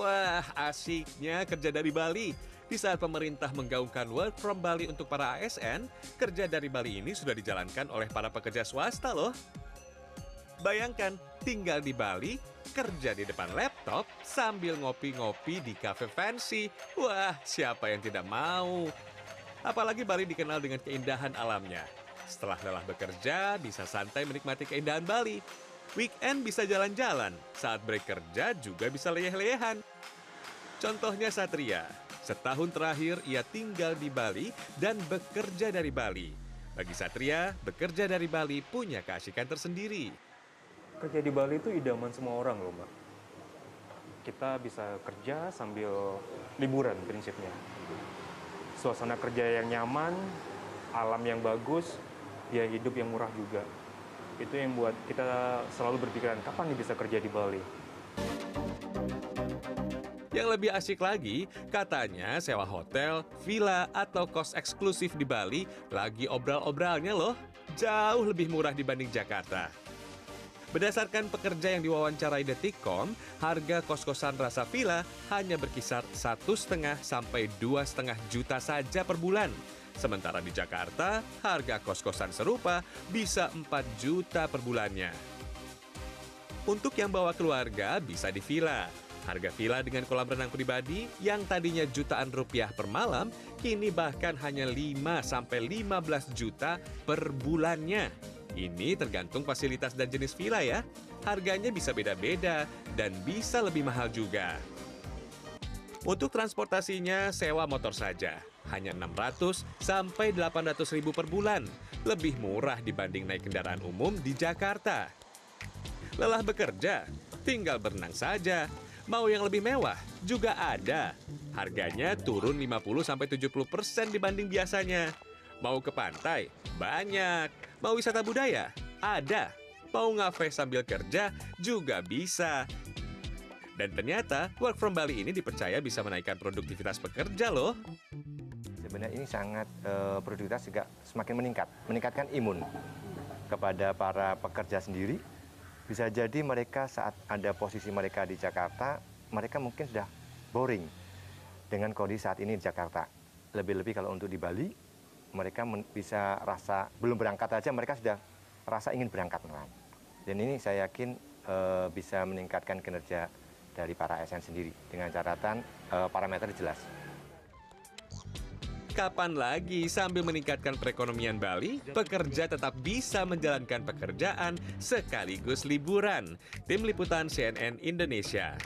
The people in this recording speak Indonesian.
Wah, asiknya kerja dari Bali. Di saat pemerintah menggaungkan work from Bali untuk para ASN, kerja dari Bali ini sudah dijalankan oleh para pekerja swasta loh. Bayangkan, tinggal di Bali, kerja di depan laptop sambil ngopi-ngopi di cafe fancy. Wah, siapa yang tidak mau? Apalagi Bali dikenal dengan keindahan alamnya. Setelah lelah bekerja, bisa santai menikmati keindahan Bali. Weekend bisa jalan-jalan, saat break kerja juga bisa leyeh-leyehan. Contohnya Satria, setahun terakhir ia tinggal di Bali dan bekerja dari Bali. Bagi Satria, bekerja dari Bali punya keasikan tersendiri. Kerja di Bali itu idaman semua orang loh, Mbak. Kita bisa kerja sambil liburan prinsipnya. Suasana kerja yang nyaman, alam yang bagus, ya hidup yang murah juga. Itu yang buat kita selalu berpikiran kapan nih bisa kerja di Bali. Yang lebih asik lagi, katanya sewa hotel, villa, atau kos eksklusif di Bali lagi obral-obralnya loh. Jauh lebih murah dibanding Jakarta. Berdasarkan pekerja yang diwawancarai Detikcom, harga kos-kosan rasa villa hanya berkisar satu setengah sampai dua setengah juta saja per bulan. Sementara di Jakarta, harga kos-kosan serupa bisa 4 juta per bulannya. Untuk yang bawa keluarga, bisa di villa. Harga villa dengan kolam renang pribadi yang tadinya jutaan rupiah per malam, kini bahkan hanya 5 sampai 15 juta per bulannya. Ini tergantung fasilitas dan jenis villa ya. Harganya bisa beda-beda dan bisa lebih mahal juga. Untuk transportasinya, sewa motor saja. Hanya 600 sampai 800 ribu per bulan. Lebih murah dibanding naik kendaraan umum di Jakarta. Lelah bekerja, tinggal berenang saja. Mau yang lebih mewah, juga ada. Harganya turun 50 sampai 70 persen dibanding biasanya. Mau ke pantai? Banyak. Mau wisata budaya? Ada. Mau ngafe sambil kerja? Juga bisa. Dan ternyata, work from Bali ini dipercaya bisa menaikkan produktivitas pekerja loh. Sebenarnya ini sangat uh, produktivitas juga semakin meningkat, meningkatkan imun kepada para pekerja sendiri. Bisa jadi mereka saat ada posisi mereka di Jakarta, mereka mungkin sudah boring dengan kondisi saat ini di Jakarta. Lebih-lebih kalau untuk di Bali, mereka bisa rasa belum berangkat aja mereka sudah rasa ingin berangkat Dan ini saya yakin uh, bisa meningkatkan kinerja dari para ASN sendiri dengan catatan uh, parameter jelas. Kapan lagi sambil meningkatkan perekonomian Bali, pekerja tetap bisa menjalankan pekerjaan sekaligus liburan. Tim Liputan CNN Indonesia.